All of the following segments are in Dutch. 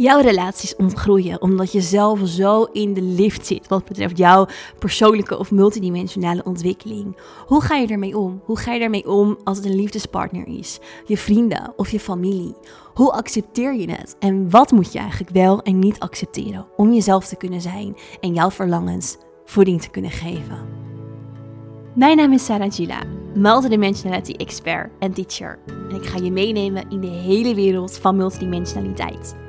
jouw relaties ontgroeien omdat je zelf zo in de lift zit wat betreft jouw persoonlijke of multidimensionale ontwikkeling. Hoe ga je ermee om? Hoe ga je ermee om als het een liefdespartner is, je vrienden of je familie? Hoe accepteer je het? En wat moet je eigenlijk wel en niet accepteren om jezelf te kunnen zijn en jouw verlangens voeding te kunnen geven? Mijn naam is Sarah Gila, multidimensionality expert en teacher. En ik ga je meenemen in de hele wereld van multidimensionaliteit.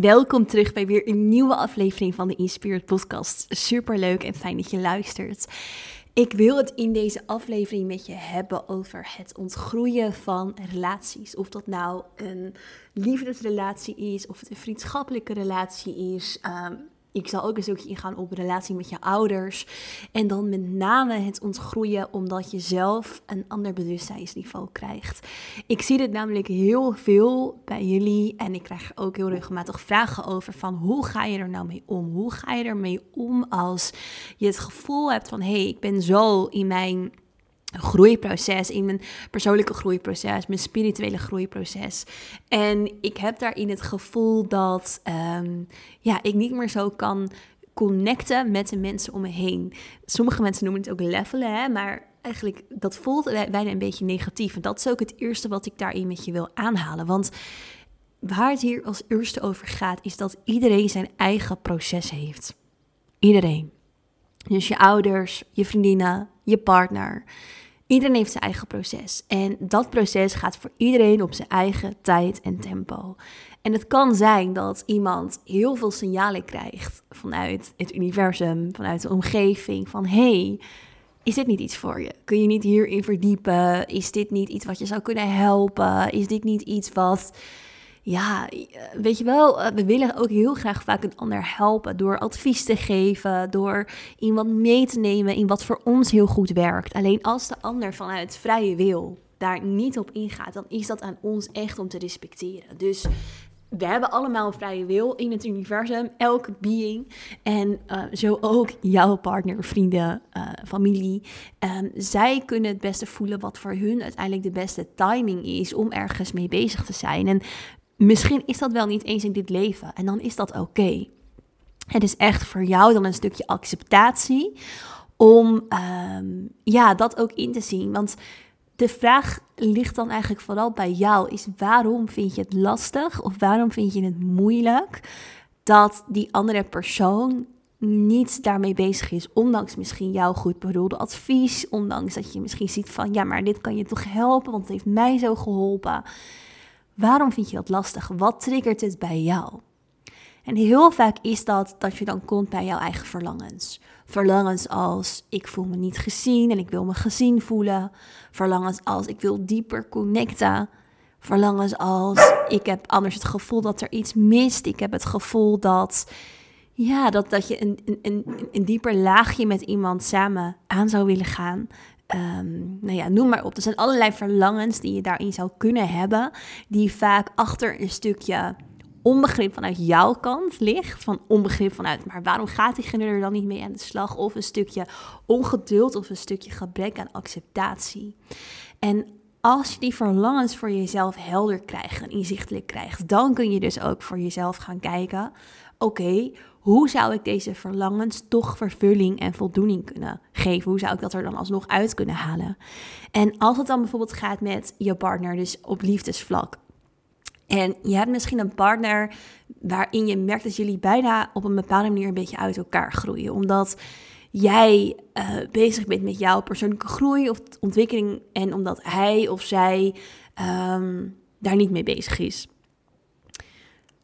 Welkom terug bij weer een nieuwe aflevering van de Inspired Podcast. Super leuk en fijn dat je luistert. Ik wil het in deze aflevering met je hebben over het ontgroeien van relaties. Of dat nou een liefdesrelatie is, of het een vriendschappelijke relatie is. Ehm, ik zal ook een stukje ingaan op relatie met je ouders. En dan met name het ontgroeien omdat je zelf een ander bewustzijnsniveau krijgt. Ik zie dit namelijk heel veel bij jullie en ik krijg ook heel regelmatig vragen over van hoe ga je er nou mee om? Hoe ga je ermee om als je het gevoel hebt van hé, hey, ik ben zo in mijn groeiproces, in mijn persoonlijke groeiproces, mijn spirituele groeiproces. En ik heb daarin het gevoel dat um, ja, ik niet meer zo kan connecten met de mensen om me heen. Sommige mensen noemen het ook levelen, hè, maar eigenlijk dat voelt bijna een beetje negatief. En dat is ook het eerste wat ik daarin met je wil aanhalen. Want waar het hier als eerste over gaat, is dat iedereen zijn eigen proces heeft. Iedereen. Dus je ouders, je vriendinnen, je partner. Iedereen heeft zijn eigen proces. En dat proces gaat voor iedereen op zijn eigen tijd en tempo. En het kan zijn dat iemand heel veel signalen krijgt vanuit het universum, vanuit de omgeving, van hey, is dit niet iets voor je? Kun je niet hierin verdiepen? Is dit niet iets wat je zou kunnen helpen? Is dit niet iets wat ja, eh, weet je wel, eh, we willen ook heel graag vaak een ander helpen door advies te geven, door iemand mee te nemen in wat voor ons heel goed werkt. Alleen als de ander vanuit vrije wil daar niet op ingaat, dan is dat aan ons echt om te respecteren. Dus we hebben allemaal vrije wil in het universum, elke being. En uh, zo ook jouw partner, vrienden, familie. Um, zij kunnen het beste voelen wat voor hun uiteindelijk de beste timing is om ergens mee bezig te zijn. En misschien is dat wel niet eens in dit leven en dan is dat oké. Het is echt voor jou dan een stukje acceptatie om um, ja, dat ook in te zien. Want de vraag ligt dan eigenlijk vooral bij jou: is waarom vind je het lastig of waarom vind je het moeilijk dat die andere persoon niet daarmee bezig is, ondanks misschien jouw goed bedoelde advies, ondanks dat je misschien ziet van ja, maar dit kan je toch helpen, want het heeft mij zo geholpen. Waarom vind je dat lastig? Wat triggert het bij jou? En heel vaak is dat dat je dan komt bij jouw eigen verlangens. Verlangens als ik voel me niet gezien en ik wil me gezien voelen. Verlangens als ik wil dieper connecten. Verlangens als ik heb anders het gevoel dat er iets mist. Ik heb het gevoel dat, ja, dat, dat je een, een, een, een dieper laagje met iemand samen aan zou willen gaan. Um, nou ja, noem maar op. Er zijn allerlei verlangens die je daarin zou kunnen hebben, die vaak achter een stukje onbegrip vanuit jouw kant ligt. Van onbegrip vanuit, maar waarom gaat diegene er dan niet mee aan de slag? Of een stukje ongeduld of een stukje gebrek aan acceptatie. En als je die verlangens voor jezelf helder krijgt en inzichtelijk krijgt, dan kun je dus ook voor jezelf gaan kijken: oké, hoe zou ik deze verlangens toch vervulling en voldoening kunnen geven? Hoe zou ik dat er dan alsnog uit kunnen halen? En als het dan bijvoorbeeld gaat met je partner, dus op liefdesvlak. En je hebt misschien een partner waarin je merkt dat jullie bijna op een bepaalde manier een beetje uit elkaar groeien. Omdat jij uh, bezig bent met jouw persoonlijke groei of ontwikkeling en omdat hij of zij um, daar niet mee bezig is.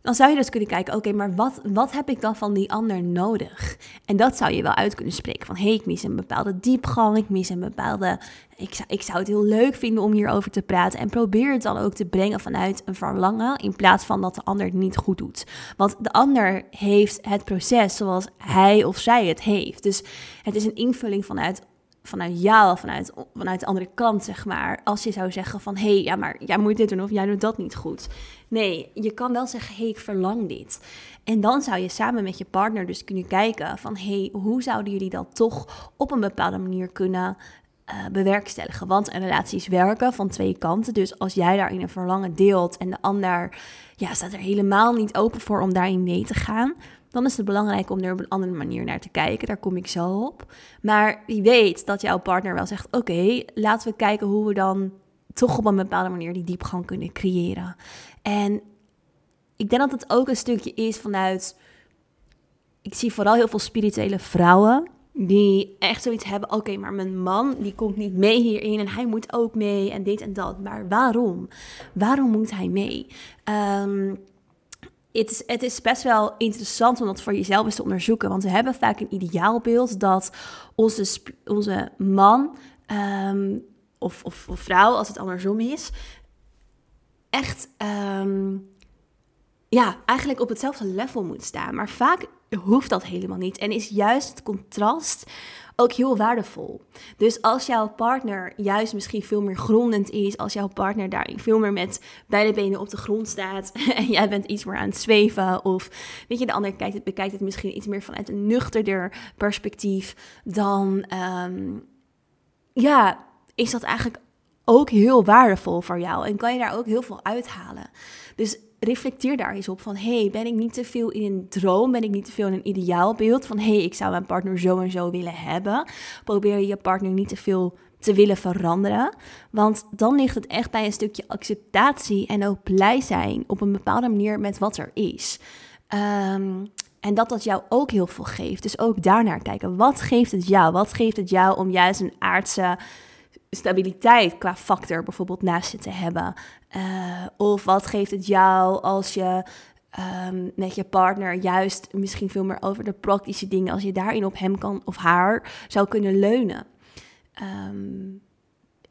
Dan zou je dus kunnen kijken, oké, maar wat, wat heb ik dan van die ander nodig? En dat zou je wel uit kunnen spreken van, hé, hey, ik mis een bepaalde diepgang, ik mis een bepaalde... Ik zou, ik zou het heel leuk vinden om hierover te praten en probeer het dan ook te brengen vanuit een verlangen in plaats van dat de ander het niet goed doet. Want de ander heeft het proces zoals hij of zij het heeft. Dus het is een invulling vanuit vanuit jou, vanuit, vanuit de andere kant, zeg maar. Als je zou zeggen van, hé, hey, ja, maar jij moet dit doen of jij doet dat niet goed. Nee, je kan wel zeggen, hé, hey, ik verlang dit. En dan zou je samen met je partner dus kunnen kijken van, hé, hey, hoe zouden jullie dat toch op een bepaalde manier kunnen uh, bewerkstelligen? Want een relatie is werken van twee kanten. Dus als jij daarin een verlangen deelt en de ander ja, staat er helemaal niet open voor om daarin mee te gaan dan is het belangrijk om er op een andere manier naar te kijken. Daar kom ik zo op. Maar wie weet dat jouw partner wel zegt: Oké, laten we kijken hoe we dan toch op een bepaalde manier die diepgang kunnen creëren. En ik denk dat het ook een stukje is vanuit. Ik zie vooral heel veel spirituele vrouwen die echt zoiets hebben. Oké, maar mijn man die komt niet mee hierin en hij moet ook mee en dit en dat. Maar waarom? Waarom moet hij mee? Um, het is, het is best wel interessant om dat voor jezelf eens te onderzoeken. Want we hebben vaak een ideaalbeeld dat onze, onze man um, of, of, vrouw, als het andersom is, echt um, ja, eigenlijk op hetzelfde level moet staan. Maar vaak hoeft dat helemaal niet. En is juist het contrast ook heel waardevol. Dus als jouw partner juist misschien veel meer grondend is, als jouw partner daarin veel meer met beide benen op de grond staat en jij bent iets meer aan het zweven, of weet je, de ander kijkt het, bekijkt het misschien iets meer vanuit een nuchterder perspectief, dan um, ja, is dat eigenlijk ook heel waardevol voor jou en kan je daar ook heel veel uithalen. Dus reflecteer daar eens op van, hey, ben ik niet te veel in een droom? Ben ik niet te veel in een ideaalbeeld van, hey, ik zou mijn partner zo en zo willen hebben? Probeer je partner niet te veel te willen veranderen. Want dan ligt het echt bij een stukje acceptatie en ook blij zijn op een bepaalde manier met wat er is. Ehm, en dat dat jou ook heel veel geeft. Dus ook daarnaar kijken. Wat geeft het jou? Wat geeft het jou om juist een aardse stabiliteit qua factor bijvoorbeeld naast je te hebben? Uh, of wat geeft het jou als je um, met je partner juist misschien veel meer over de praktische dingen, als je daarin op hem kan of haar zou kunnen leunen? Um,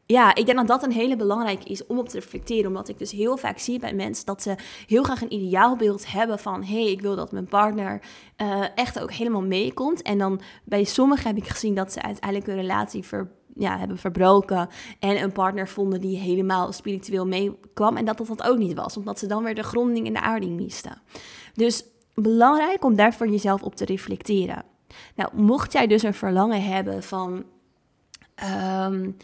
ja, ik denk dat dat een hele belangrijke is om op te reflecteren. Omdat ik dus heel vaak zie bij mensen dat ze heel graag een ideaalbeeld hebben van... hé, hey, ik wil dat mijn partner uh, echt ook helemaal meekomt. En dan bij sommigen heb ik gezien dat ze uiteindelijk een relatie ver, ja, hebben verbroken en een partner vonden die helemaal spiritueel meekwam. En dat dat ook niet was, omdat ze dan weer de gronding en de aarding misten. Dus belangrijk om daar voor jezelf op te reflecteren. Nou, mocht jij dus een verlangen hebben van. Um,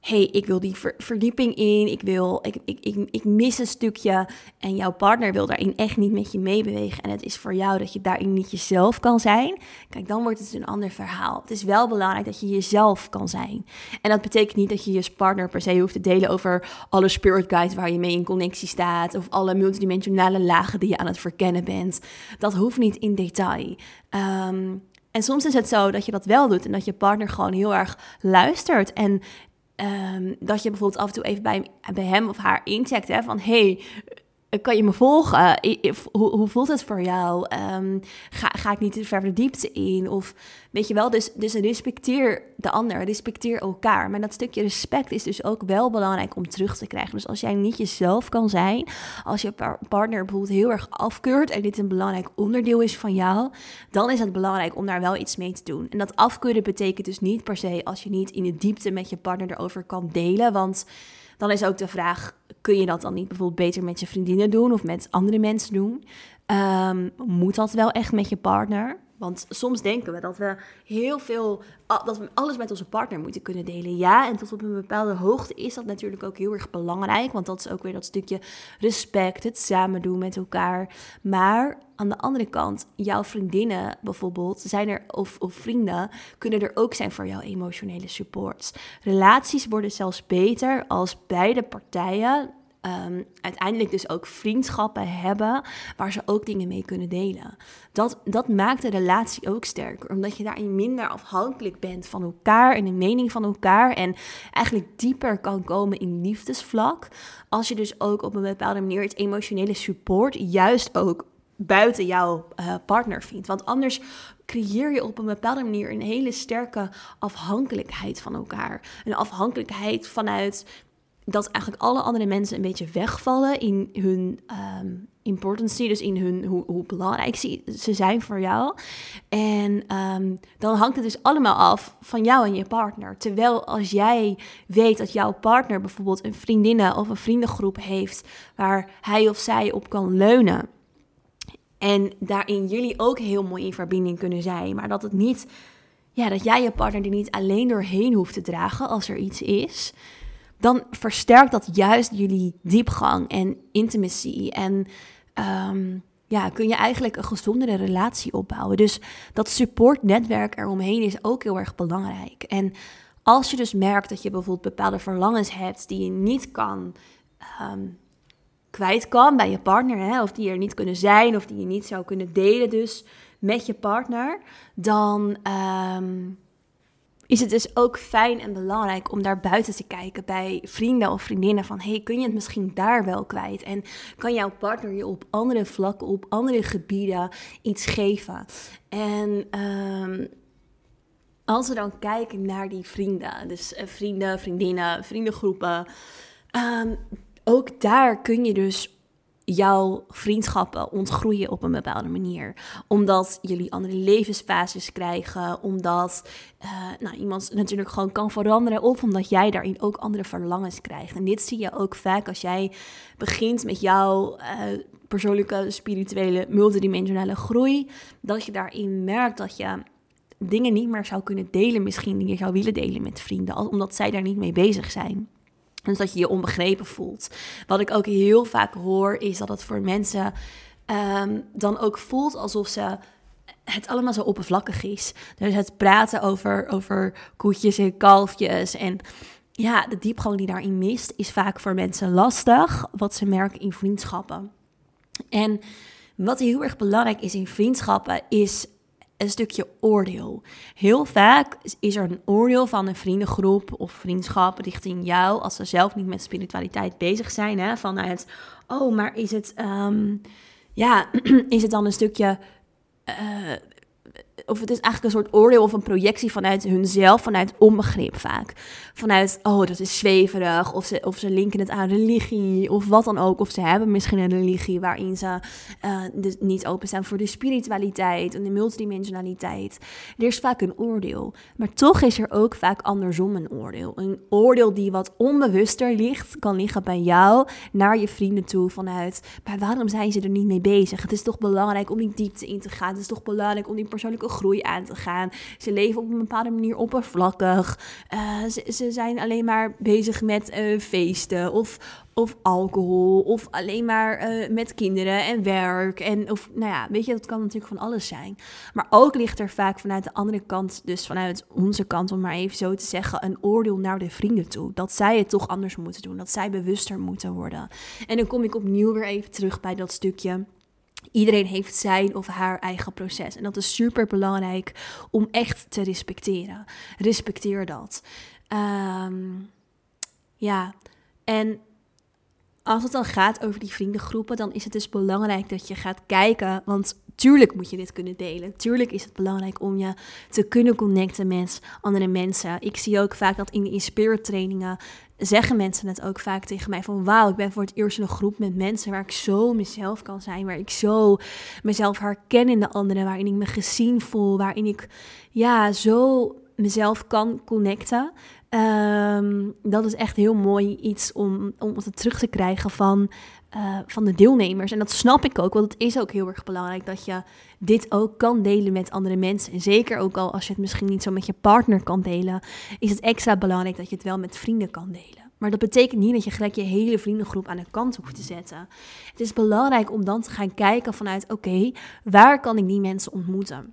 hey, ik wil die verdieping in, ik, wil, ik, ik, ik, mis een stukje en jouw partner wil daarin echt niet met je meebewegen en het is voor jou dat je daarin niet jezelf kan zijn, kijk, dan wordt het een ander verhaal. Het is wel belangrijk dat je jezelf kan zijn. En dat betekent niet dat je je partner per se hoeft te delen over alle spirit guides waar je mee in connectie staat of alle multidimensionale lagen die je aan het verkennen bent. Dat hoeft niet in detail. Um, en soms is het zo dat je dat wel doet en dat je partner gewoon heel erg luistert en Um, dat je bijvoorbeeld af en toe even bij, bij hem of haar incheckt. Hè, van hey, kan je me volgen? Hoe, hoe voelt het voor jou? Um, ga, ga ik niet te ver de diepte in? Of weet je wel, dus, dus respecteer de ander, respecteer elkaar. Maar dat stukje respect is dus ook wel belangrijk om terug te krijgen. Dus als jij niet jezelf kan zijn, als je partner bijvoorbeeld heel erg afkeurt en dit een belangrijk onderdeel is van jou, dan is het belangrijk om daar wel iets mee te doen. En dat afkeuren betekent dus niet per se als je niet in de diepte met je partner erover kan delen, want dan is ook de vraag: kun je dat dan niet bijvoorbeeld beter met je vriendinnen doen of met andere mensen doen? Um, moet dat wel echt met je partner? Want soms denken we dat we heel veel, dat we alles met onze partner moeten kunnen delen. Ja, en tot op een bepaalde hoogte is dat natuurlijk ook heel erg belangrijk. Want dat is ook weer dat stukje respect, het samen doen met elkaar. Maar aan de andere kant, jouw vriendinnen bijvoorbeeld, zijn er, of, of vrienden, kunnen er ook zijn voor jouw emotionele support. Relaties worden zelfs beter als beide partijen ehm, uiteindelijk dus ook vriendschappen hebben waar ze ook dingen mee kunnen delen. Dat, dat maakt de relatie ook sterker, omdat je daarin minder afhankelijk bent van elkaar en de mening van elkaar en eigenlijk dieper kan komen in liefdesvlak. Als je dus ook op een bepaalde manier het emotionele support juist ook buiten jouw uh, partner vindt. Want anders creëer je op een bepaalde manier een hele sterke afhankelijkheid van elkaar. Een afhankelijkheid vanuit dat eigenlijk alle andere mensen een beetje wegvallen in hun um, importancy, dus in hun, hoe, hoe belangrijk ze, ze, zijn voor jou. En ehm, dan hangt het dus allemaal af van jou en je partner. Terwijl als jij weet dat jouw partner bijvoorbeeld een vriendinnen of een vriendengroep heeft waar hij of zij op kan leunen en daarin jullie ook heel mooi in verbinding kunnen zijn. Maar dat het niet, ja, dat jij je partner er niet alleen doorheen hoeft te dragen als er iets is. Dan versterkt dat juist jullie diepgang en intimacy. En um, ja, kun je eigenlijk een gezondere relatie opbouwen. Dus dat supportnetwerk eromheen is ook heel erg belangrijk. En als je dus merkt dat je bijvoorbeeld bepaalde verlangens hebt die je niet kan um, kwijt kan bij je partner, hè, of die er niet kunnen zijn, of die je niet zou kunnen delen dus met je partner, dan ehm, is het dus ook fijn en belangrijk om daar buiten te kijken bij vrienden of vriendinnen van hey, kun je het misschien daar wel kwijt? En kan jouw partner je op andere vlakken, op andere gebieden iets geven? En ehm, als we dan kijken naar die vrienden, dus eh, vrienden, vriendinnen, vriendengroepen, um, ook daar kun je dus jouw vriendschappen ontgroeien op een bepaalde manier. Omdat jullie andere levensfases krijgen, omdat uh, nou, iemand natuurlijk gewoon kan veranderen, of omdat jij daarin ook andere verlangens krijgt. En dit zie je ook vaak als jij begint met jouw uh, persoonlijke, spirituele, multidimensionale groei, dat je daarin merkt dat je dingen niet meer zou kunnen delen, misschien die je zou willen delen met vrienden, omdat zij daar niet mee bezig zijn. Dus dat je je onbegrepen voelt. Wat ik ook heel vaak hoor, is dat het voor mensen um, dan ook voelt alsof ze het allemaal zo oppervlakkig is. Dus het praten over, over koetjes en kalfjes en ja, de diepgang die daarin mist, is vaak voor mensen lastig, wat ze merken in vriendschappen. En wat heel erg belangrijk is in vriendschappen, is een stukje oordeel. Heel vaak is er een oordeel van een vriendengroep of vriendschap richting jou als ze zelf niet met spiritualiteit bezig zijn. Hè? Vanuit, oh, maar is het, um, ja, is het dan een stukje uh, of het is eigenlijk een soort oordeel of een projectie vanuit hunzelf, vanuit onbegrip vaak. Vanuit, oh, dat is zweverig, of ze, of ze linken het aan religie, of wat dan ook. Of ze hebben misschien een religie waarin ze uh, dus niet openstaan voor de spiritualiteit en de multidimensionaliteit. Er is vaak een oordeel. Maar toch is er ook vaak andersom een oordeel. Een oordeel die wat onbewuster ligt, kan liggen bij jou, naar je vrienden toe, vanuit, maar waarom zijn ze er niet mee bezig? Het is toch belangrijk om die diepte in te gaan. Het is toch belangrijk om die persoonlijke groei aan te gaan. Ze leven op een bepaalde manier oppervlakkig. Uh, ze, zijn alleen maar bezig met uh, feesten of, of alcohol of alleen maar uh, met kinderen en werk. En of, nou ja, weet je, dat kan natuurlijk van alles zijn. Maar ook ligt er vaak vanuit de andere kant, dus vanuit onze kant, om maar even zo te zeggen, een oordeel naar de vrienden toe. Dat zij het toch anders moeten doen, dat zij bewuster moeten worden. En dan kom ik opnieuw weer even terug bij dat stukje Iedereen heeft zijn of haar eigen proces. En dat is super belangrijk om echt te respecteren. Respecteer dat. Um, ja, en als het dan gaat over die vriendengroepen, dan is het dus belangrijk dat je gaat kijken. Want tuurlijk moet je dit kunnen delen. Tuurlijk is het belangrijk om je te kunnen connecten met andere mensen. Ik zie ook vaak dat in de trainingen zeggen mensen het ook vaak tegen mij van wauw, ik ben voor het eerst in een groep met mensen waar ik zo mezelf kan zijn, waar ik zo mezelf herken in de anderen, waarin ik me gezien voel, waarin ik ja, zo mezelf kan connecten. Ehm, dat is echt heel mooi iets om, om het terug te krijgen van, uh, van de deelnemers. En dat snap ik ook, want het is ook heel erg belangrijk dat je dit ook kan delen met andere mensen. En zeker ook al als je het misschien niet zo met je partner kan delen, is het extra belangrijk dat je het wel met vrienden kan delen. Maar dat betekent niet dat je gelijk je hele vriendengroep aan de kant hoeft te zetten. Het is belangrijk om dan te gaan kijken vanuit, oké, waar kan ik die mensen ontmoeten?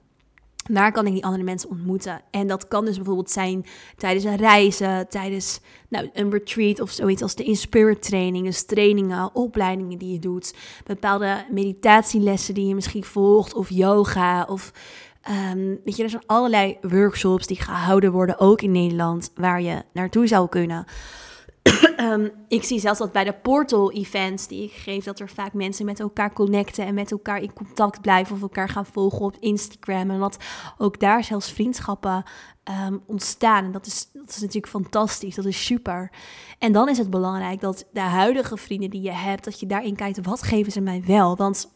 Waar kan ik die andere mensen ontmoeten? En dat kan dus bijvoorbeeld zijn tijdens een reizen, tijdens nou, een retreat of zoiets als de Inspirit training, dus trainingen, opleidingen die je doet, bepaalde meditatielessen die je misschien volgt, of yoga, of um, weet je, er zijn allerlei workshops die gehouden worden, ook in Nederland, waar je naartoe zou kunnen. Um, ik zie zelfs dat bij de portal-events die ik geef, dat er vaak mensen met elkaar connecten en met elkaar in contact blijven of elkaar gaan volgen op Instagram. En dat ook daar zelfs vriendschappen um, ontstaan. En dat is, dat is natuurlijk fantastisch, dat is super. En dan is het belangrijk dat de huidige vrienden die je hebt, dat je daarin kijkt, wat geven ze mij wel? Want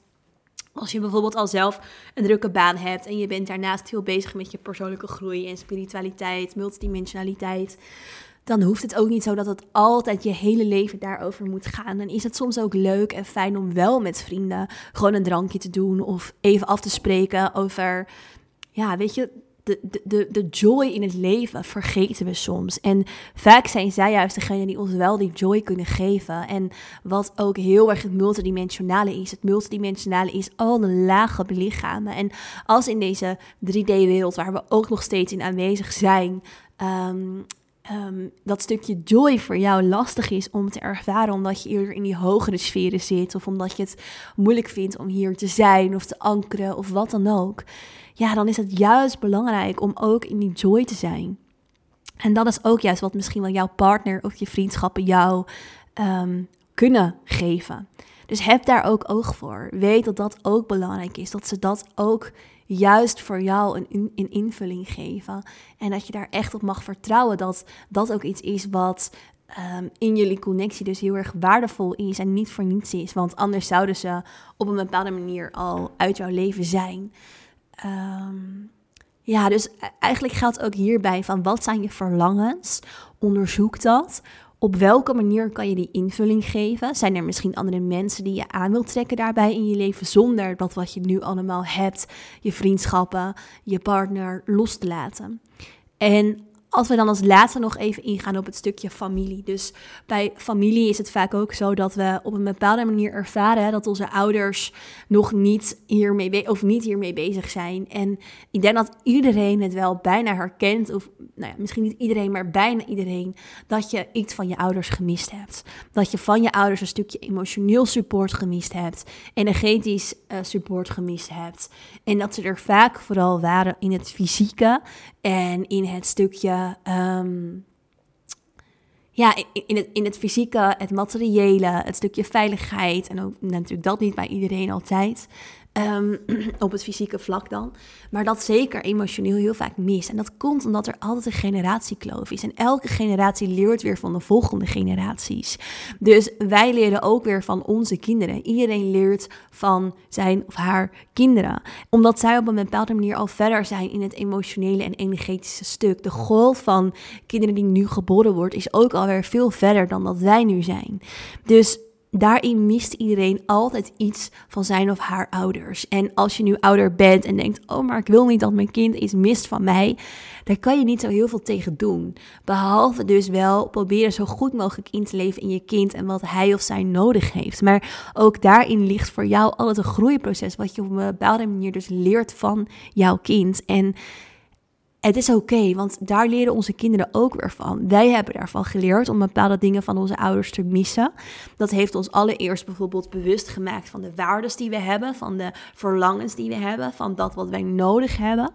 als je bijvoorbeeld al zelf een drukke baan hebt en je bent daarnaast heel bezig met je persoonlijke groei en spiritualiteit, multidimensionaliteit, dan hoeft het ook niet zo dat het altijd je hele leven daarover moet gaan. Dan is het soms ook leuk en fijn om wel met vrienden gewoon een drankje te doen of even af te spreken over, ja, weet je, de, de, de joy in het leven vergeten we soms. En vaak zijn zij juist degene die ons wel die joy kunnen geven. En wat ook heel erg het multidimensionale is. Het multidimensionale is al de lage belichamen. En als in deze 3D-wereld, waar we ook nog steeds in aanwezig zijn, ehm, Ehm, dat stukje joy voor jou lastig is om te ervaren, omdat je eerder in die hogere sferen zit, of omdat je het moeilijk vindt om hier te zijn of te ankeren of wat dan ook, ja, dan is het juist belangrijk om ook in die joy te zijn. En dat is ook juist wat misschien wel jouw partner of je vriendschappen jou um, kunnen geven. Dus heb daar ook oog voor. Weet dat dat ook belangrijk is. Dat ze dat ook juist voor jou een, een invulling geven. En dat je daar echt op mag vertrouwen dat dat ook iets is wat ehm, in jullie connectie dus heel erg waardevol is en niet voor niets is. Want anders zouden ze op een bepaalde manier al uit jouw leven zijn. Ehm, ja, dus e-, eigenlijk geldt ook hierbij van wat zijn je verlangens? Onderzoek dat. Op welke manier kan je die invulling geven? Zijn er misschien andere mensen die je aan wilt trekken daarbij in je leven zonder dat wat je nu allemaal hebt, je vriendschappen, je partner, los te laten? En als we dan als laatste nog even ingaan op het stukje familie. Dus bij familie is het vaak ook zo dat we op een bepaalde manier ervaren dat onze ouders nog niet hiermee, of niet hiermee bezig zijn. En ik denk dat iedereen het wel bijna herkent, of nou ja, misschien niet iedereen, maar bijna iedereen, dat je iets van je ouders gemist hebt. Dat je van je ouders een stukje emotioneel support gemist hebt, energetisch uh, support gemist hebt. En dat ze er vaak vooral waren in het fysieke en in het stukje, ehm, ja, in het, in het fysieke, het materiële, het stukje veiligheid. En ook natuurlijk dat niet bij iedereen altijd. Ehm, op het fysieke vlak dan. Maar dat zeker emotioneel heel vaak mis. En dat komt omdat er altijd een generatiekloof is. En elke generatie leert weer van de volgende generaties. Dus wij leren ook weer van onze kinderen. Iedereen leert van zijn of haar kinderen. Omdat zij op een bepaalde manier al verder zijn in het emotionele en energetische stuk. De golf van kinderen die nu geboren wordt is ook alweer veel verder dan dat wij nu zijn. Dus daarin mist iedereen altijd iets van zijn of haar ouders. En als je nu ouder bent en denkt: Oh, maar ik wil niet dat mijn kind iets mist van mij, daar kan je niet zo heel veel tegen doen. Behalve dus wel proberen zo goed mogelijk in te leven in je kind en wat hij of zij nodig heeft. Maar ook daarin ligt voor jou altijd een groeiproces, wat je op een bepaalde manier dus leert van jouw kind. En het is oké, want daar leren onze kinderen ook weer van. Wij hebben daarvan geleerd om bepaalde dingen van onze ouders te missen. Dat heeft ons allereerst bijvoorbeeld bewust gemaakt van de waardes die we hebben, van de verlangens die we hebben, van dat wat wij nodig hebben.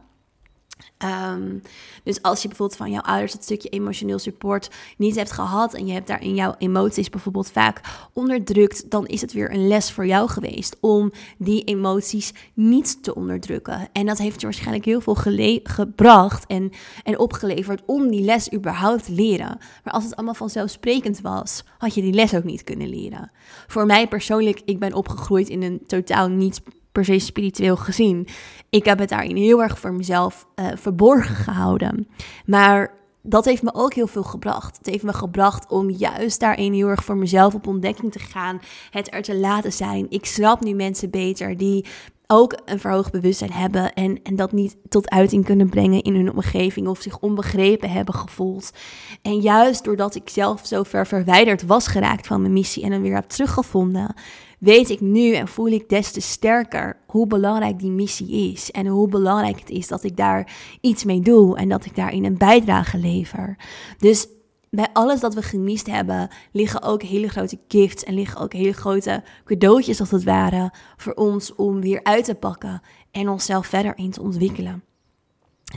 Um, dus als je bijvoorbeeld van jouw ouders dat stukje emotioneel support niet hebt gehad en je hebt daarin jouw emoties bijvoorbeeld vaak onderdrukt, dan is het weer een les voor jou geweest om die emoties niet te onderdrukken. En dat heeft je waarschijnlijk heel veel gebracht en, en opgeleverd om die les überhaupt te leren. Maar als het allemaal vanzelfsprekend was, had je die les ook niet kunnen leren. Voor mij persoonlijk, ik ben opgegroeid in een totaal niet per se spiritueel gezien. Ik heb het daarin heel erg voor mezelf uh, verborgen gehouden. Maar dat heeft me ook heel veel gebracht. Het heeft me gebracht om juist daarin heel erg voor mezelf op ontdekking te gaan. Het er te laten zijn. Ik snap nu mensen beter die ook een verhoogd bewustzijn hebben en, en dat niet tot uiting kunnen brengen in hun omgeving of zich onbegrepen hebben gevoeld. En juist doordat ik zelf zo ver verwijderd was geraakt van mijn missie en hem weer heb teruggevonden, weet ik nu en voel ik des te sterker hoe belangrijk die missie is. En hoe belangrijk het is dat ik daar iets mee doe en dat ik daarin een bijdrage lever. Dus bij alles dat we gemist hebben, liggen ook hele grote gifts en liggen ook hele grote cadeautjes als het ware voor ons om weer uit te pakken en onszelf verder in te ontwikkelen.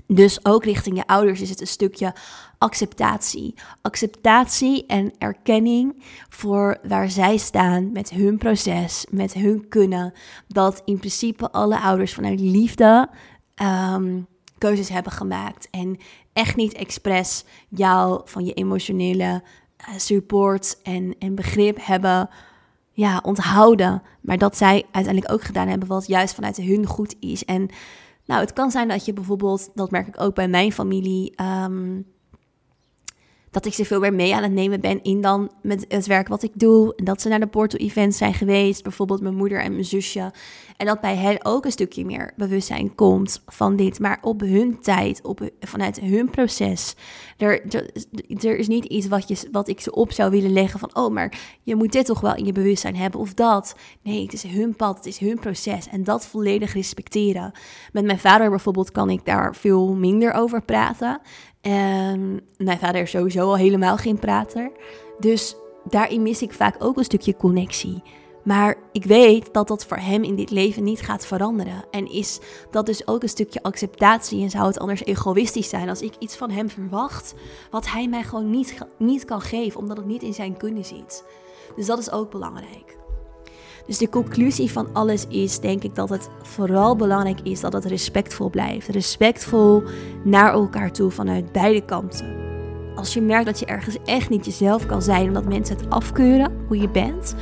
Dus ook richting je ouders is het een stukje acceptatie. Acceptatie en erkenning voor waar zij staan met hun proces, met hun kunnen. Dat in principe alle ouders vanuit liefde um, keuzes hebben gemaakt. En echt niet expres jou van je emotionele uh, support en, en begrip hebben ja, onthouden. Maar dat zij uiteindelijk ook gedaan hebben wat juist vanuit hun goed is. En nou, het kan zijn dat je bijvoorbeeld, dat merk ik ook bij mijn familie. Um, dat ik ze veel meer mee aan het nemen ben in dan met het werk wat ik doe. En dat ze naar de Porto Events zijn geweest, bijvoorbeeld mijn moeder en mijn zusje. En dat bij hen ook een stukje meer bewustzijn komt van dit, maar op hun tijd, op, vanuit hun proces. Er, er, is niet iets wat, je, wat ik ze op zou willen leggen van, oh, maar je moet dit toch wel in je bewustzijn hebben of dat. Nee, het is hun pad, het is hun proces en dat volledig respecteren. Met mijn vader bijvoorbeeld kan ik daar veel minder over praten. En mijn vader is sowieso al helemaal geen prater. Dus daarin mis ik vaak ook een stukje connectie. Maar ik weet dat dat voor hem in dit leven niet gaat veranderen. En is dat dus ook een stukje acceptatie. En zou het anders egoïstisch zijn als ik iets van hem verwacht. wat hij mij gewoon niet, niet kan geven, omdat het niet in zijn kunnen zit. Dus dat is ook belangrijk. Dus de conclusie van alles is, denk ik, dat het vooral belangrijk is dat het respectvol blijft. Respectvol naar elkaar toe vanuit beide kanten. Als je merkt dat je ergens echt niet jezelf kan zijn, omdat mensen het afkeuren hoe je bent.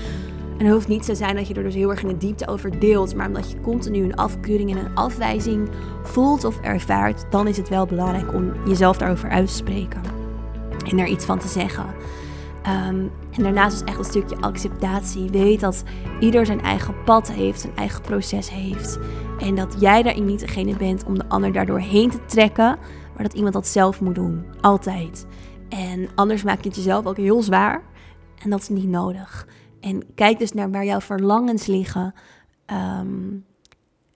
En het hoeft niet te zijn dat je er dus heel erg in de diepte over deelt, maar omdat je continu een afkeuring en een afwijzing voelt of ervaart, dan is het wel belangrijk om jezelf daarover uit te spreken en er iets van te zeggen. Um, en daarnaast is echt een stukje acceptatie. Weet dat ieder zijn eigen pad heeft, zijn eigen proces heeft. En dat jij daarin niet degene bent om de ander daardoor heen te trekken, maar dat iemand dat zelf moet doen. Altijd. En anders maak je het jezelf ook heel zwaar. En dat is niet nodig. En kijk dus naar waar jouw verlangens liggen. Um,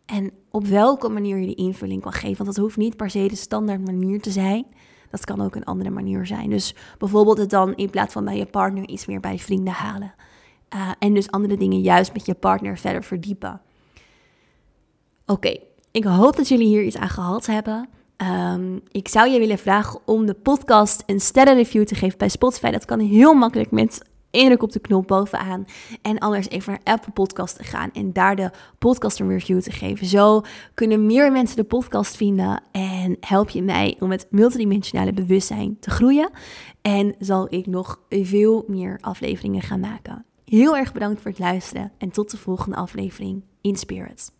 en op welke manier je die invulling kan geven. Want dat hoeft niet per se de standaard manier te zijn. Dat kan ook een andere manier zijn. Dus bijvoorbeeld het dan in plaats van bij je partner iets meer bij vrienden halen. Uh, en dus andere dingen juist met je partner verder verdiepen. Oké, ik hoop dat jullie hier iets aan gehad hebben. Um, ik zou je willen vragen om de podcast een sterrenreview te geven bij Spotify. Dat kan heel makkelijk met indruk op de knop bovenaan. En anders even naar Apple Podcast te gaan en daar de podcast een review te geven. Zo kunnen meer mensen de podcast vinden en help je mij om het multidimensionale bewustzijn te groeien. En zal ik nog veel meer afleveringen gaan maken. Heel erg bedankt voor het luisteren en tot de volgende aflevering in Spirit.